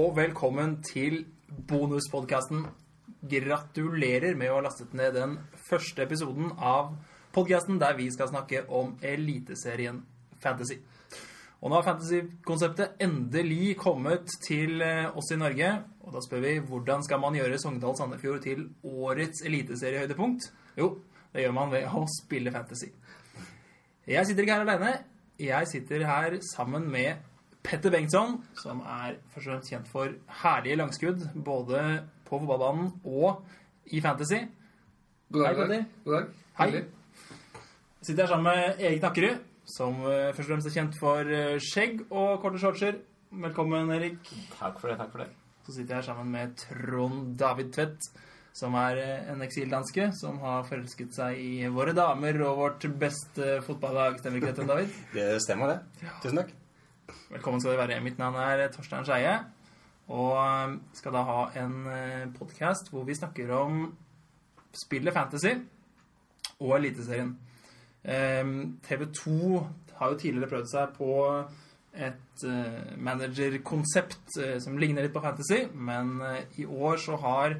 og velkommen til bonuspodkasten. Gratulerer med å ha lastet ned den første episoden av podkasten der vi skal snakke om Eliteserien Fantasy. Og nå har fantasy-konseptet endelig kommet til eh, oss i Norge. Og da spør vi hvordan skal man gjøre Sogndal Sandefjord til årets eliteseriehøydepunkt? Jo, det gjør man ved å spille fantasy. Jeg sitter ikke her alene. Jeg sitter her sammen med Petter Bengtsson, som er først og fremst kjent for herlige langskudd både på fotballbanen og i fantasy. God dag, Hei, Petter. God dag. Hei. Jeg sitter her sammen med Erik Nakkerud, som eh, først og fremst er kjent for eh, skjegg og korte shortser. Velkommen, Erik. Takk for det. takk for det. Så sitter jeg her sammen med Trond David Tvedt, som er eh, en eksildanske som har forelsket seg i våre damer og vårt beste fotballag. Stemmer ikke det, Trond David? Det stemmer, det. Tusen takk. Velkommen skal dere være. Mitt navn er Torstein Skeie. Og eh, skal da ha en podkast hvor vi snakker om spillet Fantasy og Eliteserien. TV 2 har jo tidligere prøvd seg på et eh, managerkonsept eh, som ligner litt på Fantasy, men eh, i år så har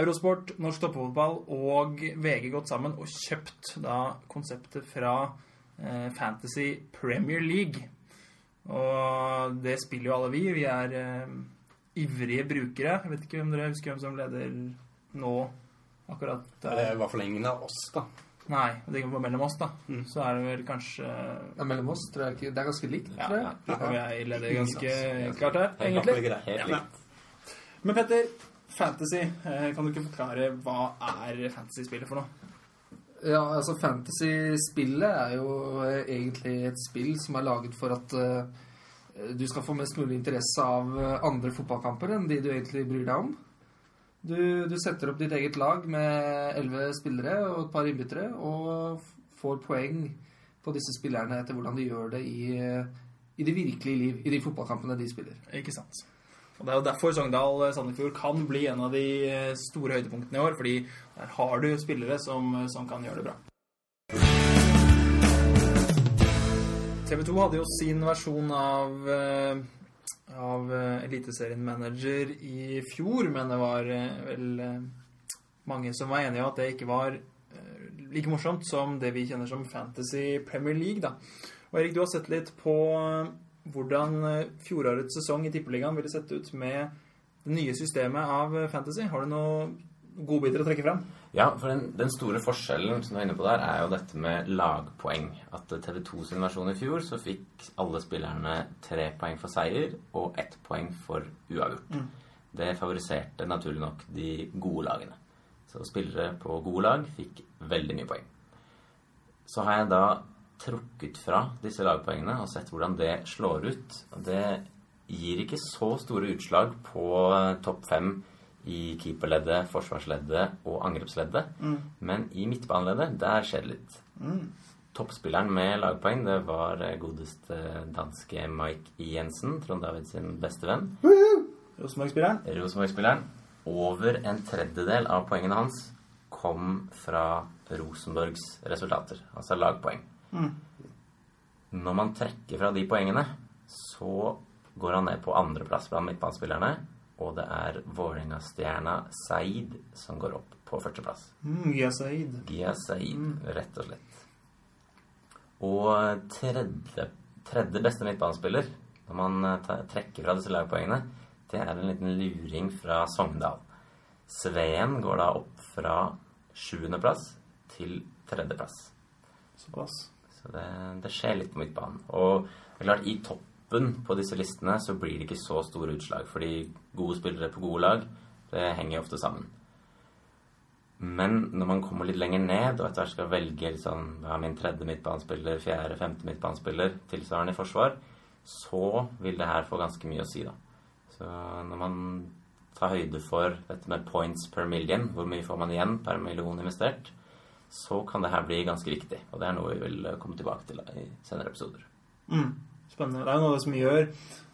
Eurosport, Norsk Toppfotball og VG gått sammen og kjøpt da konseptet fra eh, Fantasy Premier League. Og det spiller jo alle vi. Vi er eh, ivrige brukere. Jeg vet ikke om dere husker hvem som leder nå akkurat Det der. var for ingen av oss, da. Nei, det er ikke mellom oss, da. Mm. Så er det vel kanskje Ja, mellom oss tror jeg ikke Det er ganske likt, tror jeg. ja. ja. Og jeg leder ganske klart her, egentlig. ligger er helt Ja. likt. Men Petter, fantasy. eh, Kan du ikke forklare hva er fantasy-spillet for noe? Ja, altså Fantasy-spillet er jo eh, egentlig et spill som er laget for at uh, du skal få mest mulig interesse av eh, andre fotballkamper enn de du egentlig bryr deg om. Du, du setter opp ditt eget lag med elleve spillere og et par innbyttere, og får poeng på disse spillerne etter hvordan de gjør det i, i det virkelige liv, i de fotballkampene de spiller. Ikke sant. Og Det er jo derfor Sogndal eh, kan bli en av de eh, store høydepunktene i år. Fordi der har du spillere som, eh, som kan gjøre det bra. TV 2 hadde jo sin versjon av, av Eliteserien Manager i fjor, men det var vel mange som var enige om at det ikke var like morsomt som det vi kjenner som Fantasy Premier League. da. Og Erik, du har sett litt på hvordan eh, fjorårets sesong i Tippeligaen ville sett ut med det nye systemet av eh, Fantasy. Har du noen godbiter å trekke fram? Ja, for den, den store forskjellen som du er inne på der, er jo dette med lagpoeng. At TV 2 sin versjon i fjor så fikk alle spillerne tre poeng for seier og ett poeng for uavgjort. Mm. Det favoriserte naturlig nok de gode lagene. Så spillere på gode lag fikk veldig mye poeng. Så har jeg da trukket fra disse lagpoengene og sett hvordan det slår ut. Det gir ikke så store utslag på eh, topp fem i keeperleddet, forsvarsleddet og angrepsleddet. Mm. Men i midtbaneleddet, der skjer det litt. Mm. Toppspilleren med lagpoeng, det var eh, godeste danske Mike Jensen, Trond David sin beste venn. Rosenborg-spilleren? Rosenborg-spilleren. Over en tredjedel av poengene hans kom fra Rosenborgs resultater, altså lagpoeng. Mm. Når man trekker fra de poengene, så går han ned på andreplass blant midtbanespillerne, og det er Vålerenga-stjerna Saeed som går opp på førsteplass. Mm, Gia Saeed. Gia Saeed, Mm. rett og slett. Og tredje, tredje beste midtbanespiller, når man eh, trekker fra disse lagpoengene, det er en liten luring fra Sogndal. Sveen går da opp fra sjuendeplass til tredjeplass. Såpass. Så det, det skjer litt på midtbanen. Og det er klart, i toppen på disse listene så blir det ikke så store utslag, fordi gode spillere på gode lag, det henger ofte sammen. Men når man kommer litt lenger ned, og etter hvert skal velge hva er min tredje midtbanespiller, fjerde, femte midtbanespiller, tilsvarende i forsvar, så vil det her få ganske mye å si, da. Så når man tar høyde for dette med points per million, hvor mye får man igjen per million investert, så kan det her bli ganske viktig. Og det er noe vi vil eh, komme tilbake til i senere episoder. Mm. Spennende. Det er jo noe som gjør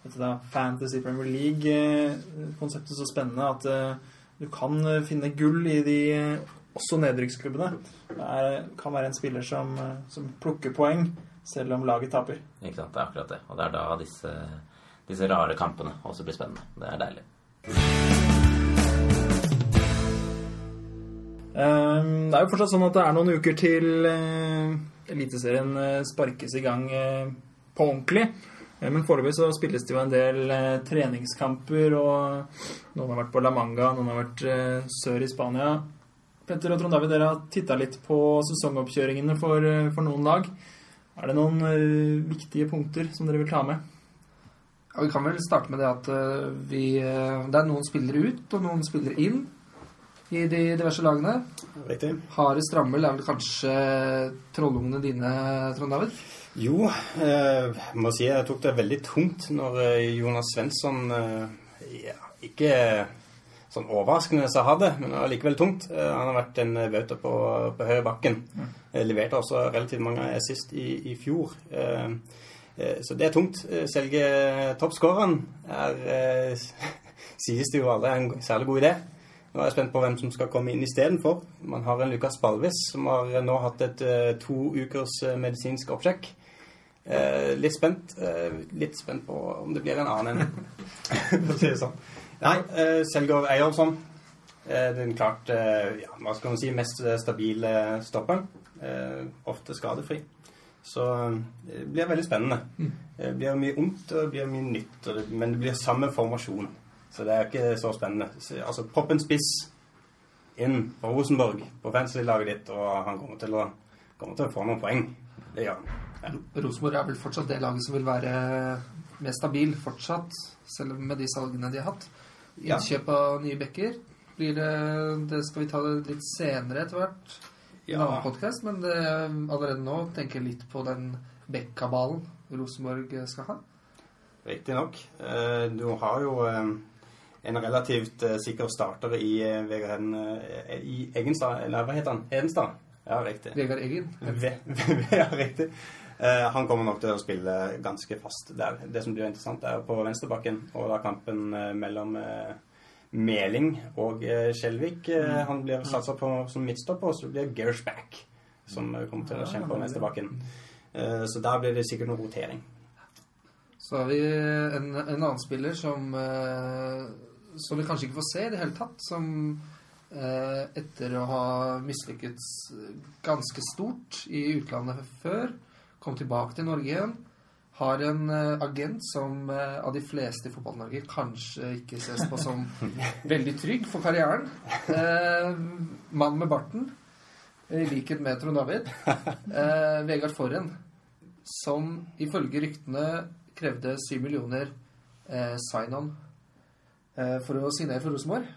dette Fantasy Premier League-konseptet så spennende at eh, du kan eh, finne gull i de eh, også nedrykksklubbene. Det er, kan være en spiller som, eh, som plukker poeng selv om laget taper. Ikke sant? Det er akkurat det. Og det er da disse, disse rare kampene også blir spennende. Det er deilig. Ehm, Det er jo fortsatt sånn at det er noen uker til uh, Eliteserien uh, sparkes i gang uh, på ordentlig. Men foreløpig så spilles det jo en del treningskamper, og noen har vært på La Manga, noen har vært sør i Spania. Petter og Trond David, dere har titta litt på sesongoppkjøringene for, for noen lag. Er det noen viktige punkter som dere vil ta med? Ja, vi kan vel starte med det at vi, det er noen spillere ut og noen spillere inn i de diverse lagene. Riktig. Hardest rammel er vel kanskje trollungene dine, Trond David? Jo, eh, jeg må si jeg tok det veldig tungt når eh, Jonas Svensson eh, ja, Ikke sånn overraskende sa ha det, men allikevel tungt. Eh, han har vært en bauta på, på høy bakken. Eh, leverte også relativt mange assist i, i fjor. Eh, eh, så det er tungt. Eh, Selge toppskåreren er eh, Sies det jo aldri er en særlig god idé. Nå er jeg spent på hvem som skal komme inn istedenfor. Man har en Lukas Balvis som har nå hatt et eh, to ukers eh, medisinsk oppsjekk. Eh, litt spent. litt spent på om det blir en annen en. For å si det sånn. Nei, eh, Selgård Eyolfsson. Den klart ja, hva skal man si, mest stabile stopperen. Ofte skadefri. Så det blir veldig spennende. Det blir mye ondt og det blir mye nytt, men det blir samme formasjon. Så det er ikke så spennende. Altså, propp en spiss inn på Rosenborg på fantasy-laget ditt, og han kommer til, å, kommer til å få noen poeng. Det gjør han. Ja. Rosenborg er vel fortsatt det laget som vil være mest stabil fortsatt, selv med de salgene de har hatt. Innkjøp av nye bekker blir det, det skal vi ta det litt senere etter hvert. i en Ja. annen podcast, men det, allerede nå tenker jeg litt på den Bekkabalen Rosenborg skal ha. Riktignok. nok. du har jo eh, en relativt eh, sikker starter i eh, Vegard Heden eh, i Egenstad, eller hva heter han? Hedenstad? Ja, riktig. Vegard Eggen. Ja, riktig. Uh, han kommer nok til å spille ganske fast der. Det som blir interessant, er på venstrebakken, og da kampen mellom Meling og Skjelvik. Mm. han blir satsa på som midtstopper, og så blir Gersback som eh, kommer til å kjempe på venstrebakken. Så der blir det sikkert noe rotering. Så har vi en, en annen spiller som, som vi kanskje ikke får se i det hele tatt. Som eh, etter å ha mislykkes ganske stort i utlandet før, kom tilbake til Norge igjen. Har en eh, agent som eh, av de fleste i Fotball-Norge kanskje ikke ses på som veldig trygg for karrieren. Eh, mann med barten, i likhet med Trond David. Eh, Vegard Forhen som ifølge ryktene krevde 7 millioner eh, sign-on eh, for å signere for Rosenborg.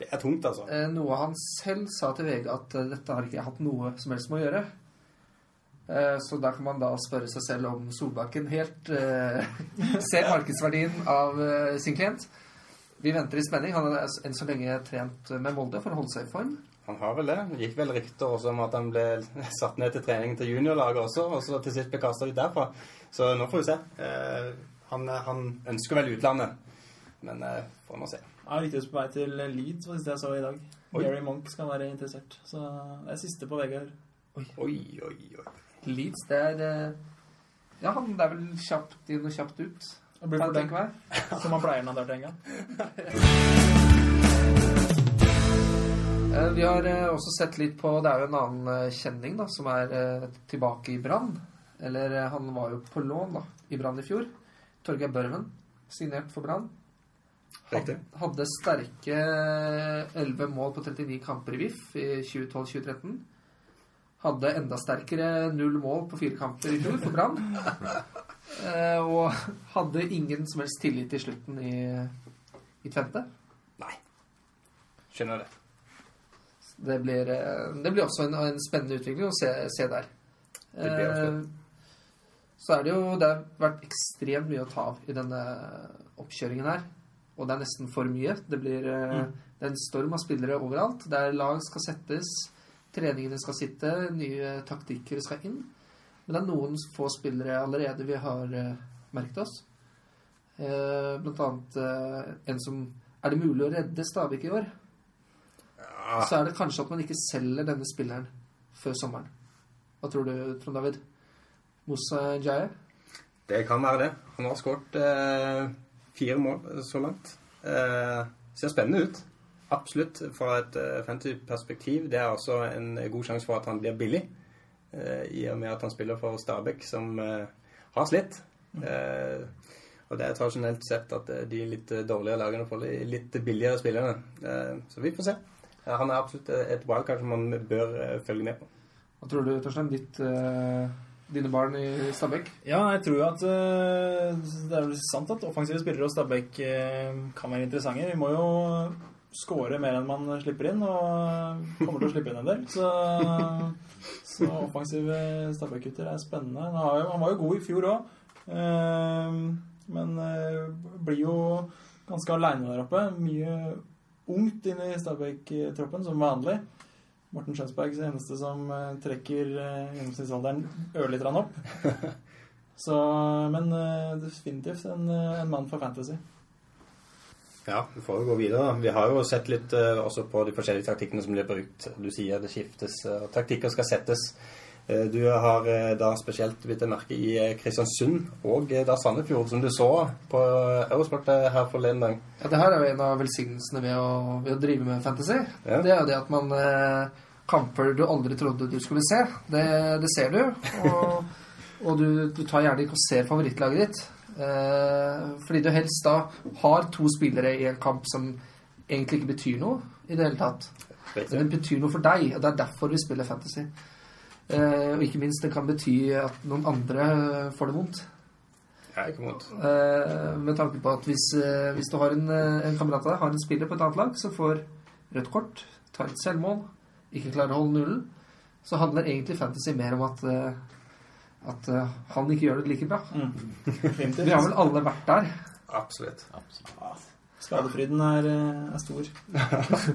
Det er tungt, altså. Eh, noe han selv sa til VG at eh, dette har ikke hatt noe som helst med å gjøre. Eh, så da kan man da spørre seg selv om Solbakken helt eh, ser markedsverdien av eh, sin klient. Vi venter i spenning. Han har enn så lenge trent med Molde for å holde seg i form. Han har vel det. Det gikk vel rykter også om at han ble satt ned til trening til juniorlaget også, og så til sist ble kasta ut derfra. Så nå får vi se. Eh, han, han ønsker vel utlandet, men eh, får nå se. Jeg er riktig på vei til Leeds, var det siste jeg så i dag. Oi. Gary Monk skal være interessert. Så det er siste på Vegard. Oi, oi, oi. Leeds, det er eh, Ja, han det er vel kjapt inn og kjapt ut. Det blir for tenke den, meg. som han pleier når han har til en gang. Vi har eh, også sett litt på Det er jo en annen eh, kjenning da, som er eh, tilbake i Brann. Eller eh, han var jo på lån da, i Brann i fjor. Torgeir Børven, signert for Brann. Riktig. Had- Hadde sterke 11 mål på 39 kamper i VIF i 2012-2013. Hadde enda sterkere null mål på fire kamper i fjor for Brann. Eh, Og hadde ingen som helst tillit i slutten i, i Tvente. Skjønner det. Det blir, eh, det blir også en, en spennende utvikling å se, se der. Det blir absolutt. Eh, Så er det jo Det har vært ekstremt mye å ta av i denne oppkjøringen her. Og det er nesten for mye. Det blir eh, Mm. det er en storm av spillere overalt. Der lag skal settes, treningene skal sitte, nye taktikker skal inn. Men det er noen få spillere allerede vi har eh, merket oss. Eh, blant annet en som Er det mulig å redde Stabæk i år? Ja, så er det kanskje at man ikke selger denne spilleren før sommeren. Hva tror du, Trond David? Moussa Jaye? Det kan være det. Han har skåret eh, fire mål så langt. Eh, ser spennende ut. Absolutt. Fra et uh, fantasy-perspektiv. Det er også en god sjanse for at han blir billig. Eh, I og med at han spiller for Stabæk, som eh, har slitt. Eh, og det er tradisjonelt sett at eh, de litt eh, dårligere lagene får de litt billigere spillerne. Eh, så vi får se. Eh, han er absolutt et wildcard som man bør eh, følge med på. Hva tror du, Torstein? Ditt, eh, dine barn i Stabæk? Ja, jeg tror jo at øh, det er vel sant at offensive spillere hos Stabæk øh, kan være interessante. Vi må jo skåre mer enn man slipper inn, og kommer til å slippe inn en del. Så, så offensive Stabæk-gutter er spennende. Han, var jo god i fjor òg, men øh, blir jo ganske aleine der oppe. Mye ungt inn i Stabæk-troppen, som vanlig. Morten Skjønsberg er eneste som eh, trekker eh, gjennomsnittsalderen ørlite grann opp. Så, men eh, definitivt en, en mann for fantasy. Ja, vi får jo gå videre. Vi har jo sett litt også på de forskjellige taktikkene som blir brukt. Du sier det skiftes, og taktikker skal settes. Eh, Du har eh, da spesielt bitt en merke i eh, Kristiansund og da Sandefjord, som du så på Eurosport her forleden dag. Ja, det her er jo en av velsignelsene ved å, ved å drive med fantasy. Ja. Det er jo det at man Kamper du aldri trodde du skulle se, det, det ser du. Og, og du, du tar gjerne ikke og ser favorittlaget ditt. Eh, fordi du helst da har to spillere i en kamp som egentlig ikke betyr noe i det hele tatt. Men det betyr noe for deg, og det er derfor vi spiller fantasy. Eh, og ikke minst, det kan bety at noen andre får det vondt. Ja, ikke vondt. Eh, med tanke på at hvis, eh, hvis du har en, eh, en kamerat av deg har en spiller på et annet lag som får rødt kort, tar et selvmål, ikke klarer å holde nullen, så handler egentlig fantasy mer om at, eh, at uh, han ikke gjør det like bra. Mm. Vi har vel alle vært der. Absolutt. Absolutt. Skadefryden er, eh, er stor.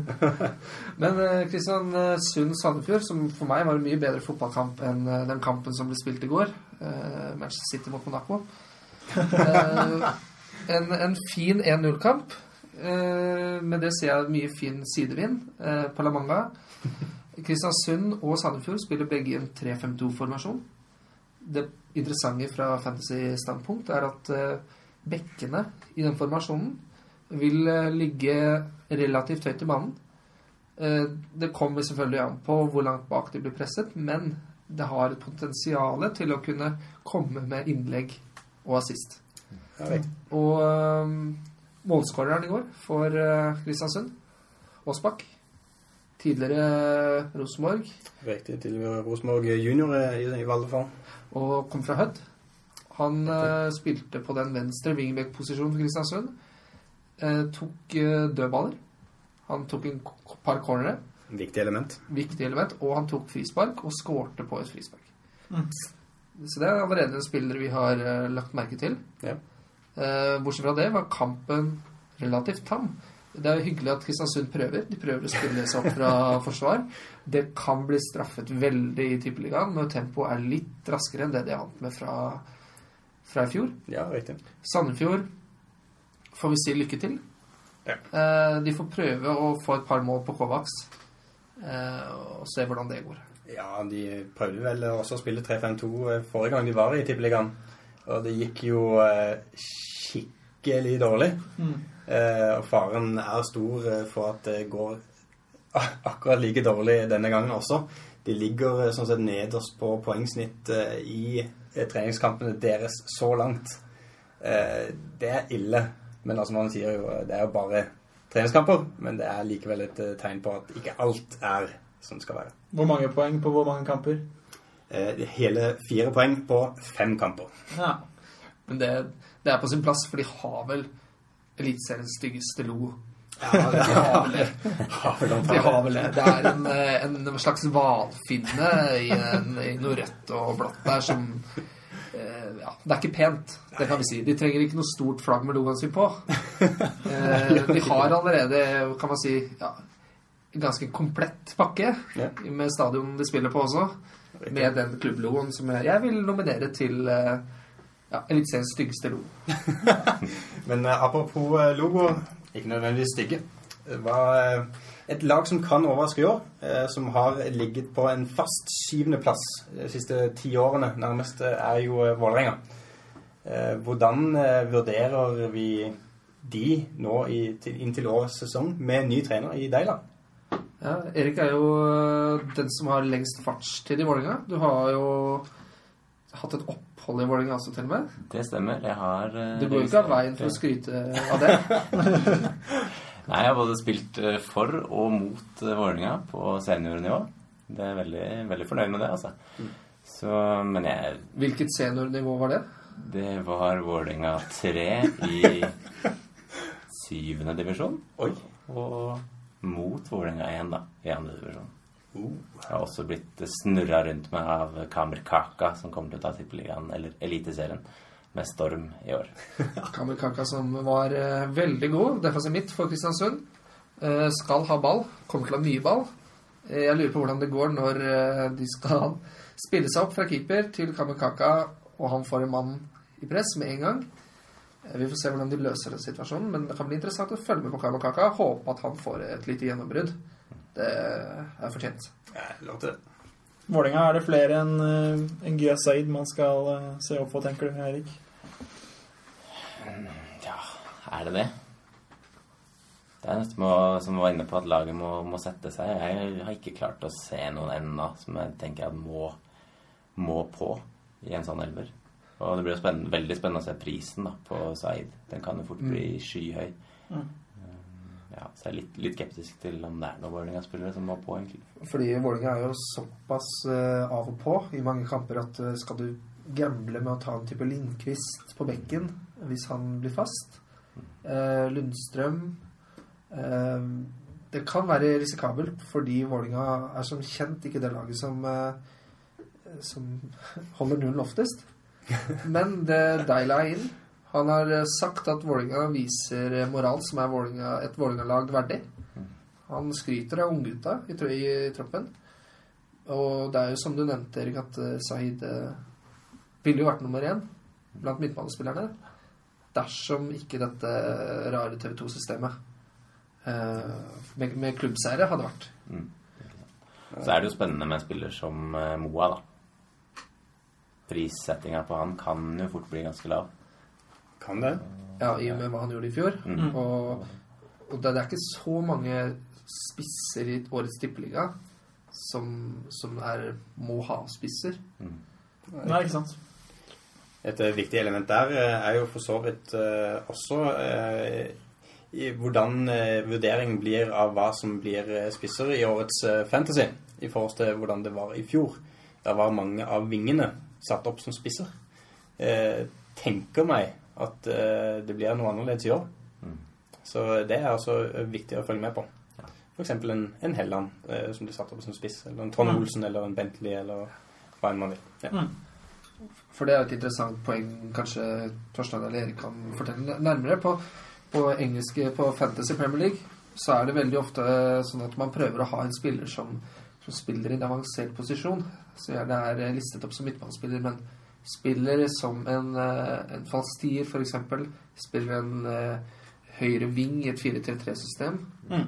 Men eh, Kristiansund Sandefjord, som for meg var en mye bedre fotballkamp enn eh, den kampen som ble spilt i går, eh, Manchester City mot Monaco. Eh, en, en fin 1-0-kamp. Eh, med det ser jeg mye fin sidevind eh, på La Manga. Kristiansund og Sandefjord spiller begge i en 3-5-2-formasjon. Det interessante fra fantasy-standpunkt er at eh, bekkene i den formasjonen vil eh, ligge relativt høyt i banen. Eh, Det kommer selvfølgelig an på hvor langt bak de blir presset, men det har et potensial til å kunne komme med innlegg og assist. Ja. Og um, målskåreren i går for eh, Kristiansund, Aasbakk, tidligere Rosenborg, Riktig. Tidligere Rosenborg junior i, i alle fall. og kom fra Hødd. Han spilte på den venstre wingback-posisjonen for Kristiansund. Eh, tok eh, dødballer. Han tok en par cornere, Viktig element. viktig element, og han tok frispark og skårte på et frispark. Mm. Så det er allerede en spiller vi har eh, lagt merke til. Ja. Eh, bortsett fra det var kampen relativt tam. Det er jo hyggelig at Kristiansund prøver. De prøver å spille seg opp fra forsvar. Det kan bli straffet veldig i Tippeligaen når tempoet er litt raskere enn det de er vant med fra, fra i fjor. Ja, riktig. Sandefjord får vi si lykke til. Ja. Eh, de får prøve å få et par mål på Kovacs eh, og se hvordan det går. Ja, de prøvde vel også å spille 3-5-2 eh, forrige gang de var i Tippeligaen. Og det gikk jo skikkelig dårlig. Mm. og faren er stor for at det går akkurat like dårlig denne gangen også. De ligger sånn sett nederst på poengsnitt i treningskampene deres så langt. Eh, det er ille. Men altså man sier jo det er jo bare treningskamper. Men det er likevel et eh, tegn på at ikke alt er som det skal være. Hvor mange poeng på hvor mange kamper? Eh, hele fire poeng på fem kamper. Ja. Men det, det er på sin plass, for de har vel Eliteseriens styggeste lo. Ja, det De har vel det. De har vel det. Det er en, eh, en slags hvalfinne i, i noe rødt og blått der som Ja, det er ikke pent, det kan vi si. De trenger ikke noe stort flagg med logoen sin på. Eh, De har allerede, kan man si, ja, en ganske komplett pakke med stadion de spiller på også. Med den klubblogoen som jeg, jeg vil nominere til eh, ja, Eliteseriens styggeste logo. Men eh, apropos eh, logo, ikke nødvendigvis stygge. Hva eh, et lag som kan overraske i år, eh, som har ligget på en fast syvendeplass de siste ti årene. Nærmest eh, er jo eh, Vålerenga. Eh, hvordan eh, vurderer vi de nå inntil årets sesong med ny trener i Deila? Ja, Erik er jo den som har lengst fartstid i Vålerenga. Du har jo hatt et opphold i Vålerenga også, til og med. Det stemmer. Jeg har eh, Du går jo ikke av veien for å skryte av det. Nei, jeg har både spilt eh, for og mot eh, Vålerenga på seniornivå. Det er veldig, veldig fornøyd med det, altså. Så, men jeg Hvilket seniornivå var det? Det var Vålerenga 3 i syvende divisjon. Oi. Og mot Vålerenga 1, da, i andre divisjon. Uh. Jeg har også blitt snurra rundt meg av Kamer Kaka, som kommer til å ta Tippeligaen, eller Eliteserien, med storm i år. Kamel Kaka som var uh, veldig god. Defensiv midt for Kristiansund. uh, skal ha ball. Kommer til å ha mye ball. Uh, jeg lurer på hvordan det går når de skal spille seg opp fra keeper til Kamel Kaka, og han får en mann i press med en gang. Vi får se hvordan de løser den situasjonen, men det kan bli interessant å følge med på Kamel Kaka. Håpe at han får et lite gjennombrudd. Det er fortjent. Ja, lov til det. Vålerenga, er det flere enn uh, en Gya Said man skal eh, se opp på, tenker du, Erik? Ja, er det det? Det er nesten å- som var inne på at laget må, må sette seg. Jeg har ikke klart å se noen ennå som jeg tenker at må, må på i en sånn elver. Og det blir spennende, veldig spennende å se prisen da, på Said. Den kan jo fort bli skyhøy. Mm. Ja, så jeg er litt, litt skeptisk til om det er noen Vålerenga-spillere som må på, egentlig. Fordi Vålerenga er jo såpass uh, av og på i mange kamper at uh, skal du gamble med å ta en type Lindqvist på bekken hvis han blir fast Uh, Lundstrøm Det kan være risikabelt fordi Vålerenga er som kjent ikke det laget som som holder nullen oftest. Men det deiler er inn. Han har eh, sagt at Vålinga viser eh, moral som er Vålinga, et Vålinga-lag verdig. Han skryter av unggutta i, tro- i troppen. Og det er jo som du nevnte, Erik, at eh, Sahid ville jo vært nummer én blant midtbanespillerne dersom ikke dette rare TV 2-systemet eh, med, med klubbseiere hadde vært. Mm. Så er det jo spennende med en spiller som Moa, da. Prissettinga på han kan jo fort bli ganske lav. Kan det? Ja, I og med hva han gjorde i fjor. Mm. Og, og det, det er ikke så mange spisser i årets tippeliga som, som er, må ha spisser. Nei, ikke sant? Et eh, viktig element der eh, er jo for så vidt eh, også eh, i hvordan vurderingen blir av hva som blir spisser i årets fantasy, i forhold til hvordan det var i fjor. Der var mange av vingene satt opp som spisser. Eh, tenker meg at uh, det blir noe annerledes i år. Mm. Så det er altså eh, viktig å følge med på. For eksempel en, en Helland uh, som blir satt opp som spiss, eller en Trond Mm. Olsen, eller en Bentley, eller hva enn man vil. Ja. Mm. For det er et interessant poeng kanskje Torstein eller Erik kan fortelle nærmere. På, på engelske på Fantasy Premier League så er det veldig ofte sånn at man prøver å ha en spiller som, som spiller i en avansert posisjon. Så gjerne er listet opp som midtbanespiller, men spiller som en, eh, en falsk tier, f.eks. Spiller en eh, høyre ving i et 4-3-3-system. Mm.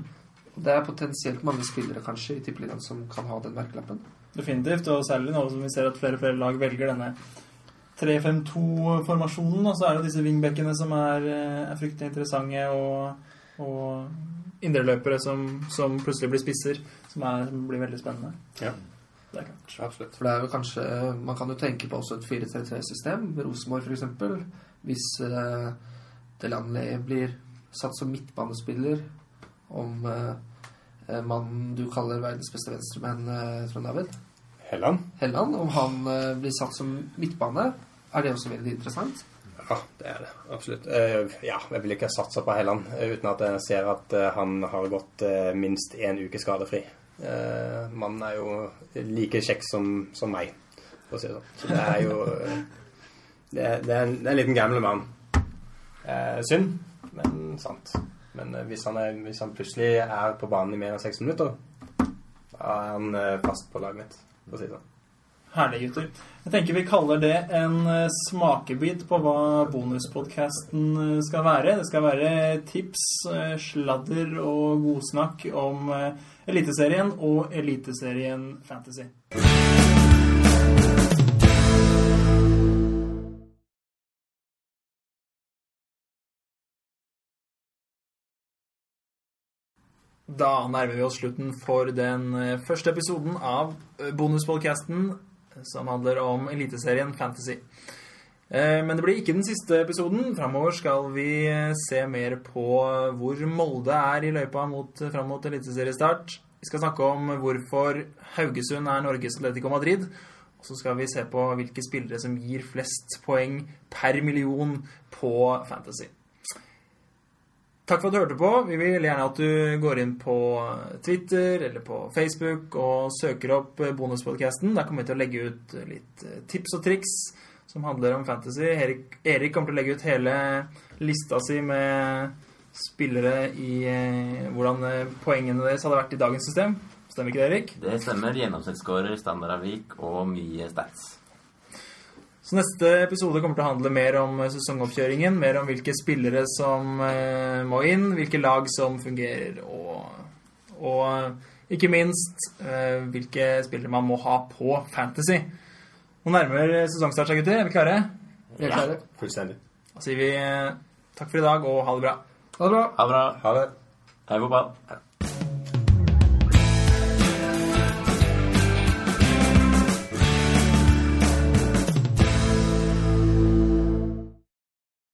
Det er potensielt mange spillere kanskje i Tippeligaen som kan ha den merkelappen. Definitivt, og særlig nå som vi ser at flere og flere lag velger denne 3-5-2-formasjonen. Og så er det disse wingbackene som er, eh, er fryktelig interessante, og, og indreløpere som, som plutselig blir spisser, som, er, som blir veldig spennende. Ja. Det er klart. Absolutt. For det er jo kanskje Man kan jo tenke på også et 4-3-3-system, med Rosenborg f.eks. Hvis uh, Delanley blir satt som midtbanespiller, om eh, eh, mannen du kaller verdens beste venstremenn, uh, Trond David Helland? Helland, om han uh, blir satt som midtbane, er det også veldig interessant. Ja, det er det. Absolutt. Eh, ja, jeg vil ikke satse på Helland eh, uten at jeg ser at eh, han har gått eh, minst én uke skadefri. Eh, mannen er jo like kjekk som, som meg, for å si det sånn. Så det er jo eh, det, er, det, er en, det er en liten gamle mann. Eh, synd, men sant. Men eh, hvis, han er, hvis han plutselig er på banen i mer enn seks minutter, da er han fast på laget mitt, for å si det sånn. Herlig, gutter. Jeg tenker vi kaller det en eh, smakebit på hva bonuspodkasten eh, skal være. Det skal være tips, eh, sladder og godsnakk om Eliteserien og Eliteserien Fantasy. Da nærmer vi oss slutten for den første episoden av bonuspodkasten som handler om Eliteserien Fantasy. Eh, Men det blir ikke den siste episoden. Framover skal vi eh, se mer på hvor Molde er i løypa mot, fram mot eliteseriestart. Vi skal snakke om hvorfor Haugesund er Norges Atletico Madrid. Og så skal vi se på hvilke spillere som gir flest poeng per million på Fantasy. Takk for at du hørte på. Vi vil gjerne at du går inn på Twitter eller på Facebook og søker opp bonuspodcasten. Der kommer vi til å legge ut litt eh, tips og triks som handler om fantasy. Erik, Erik kommer til å legge ut hele lista si med spillere i eh, hvordan eh, poengene deres hadde vært i dagens system. Stemmer ikke det, Erik? Det stemmer. Gjennomsnittsskårer, standardavvik og mye stats. Så neste episode kommer til å handle mer om eh, sesongoppkjøringen, mer om hvilke spillere som eh, må inn, hvilke lag som fungerer, og, og eh, ikke minst eh, hvilke spillere man må ha på Fantasy. Nå nærmer sesongstart seg, gutter. Er vi klare? Vi er klare. Fullstendig. Da sier vi takk for i dag, og ha det bra. Ha det bra. Ha det bra. Ha det. Hei, fotball.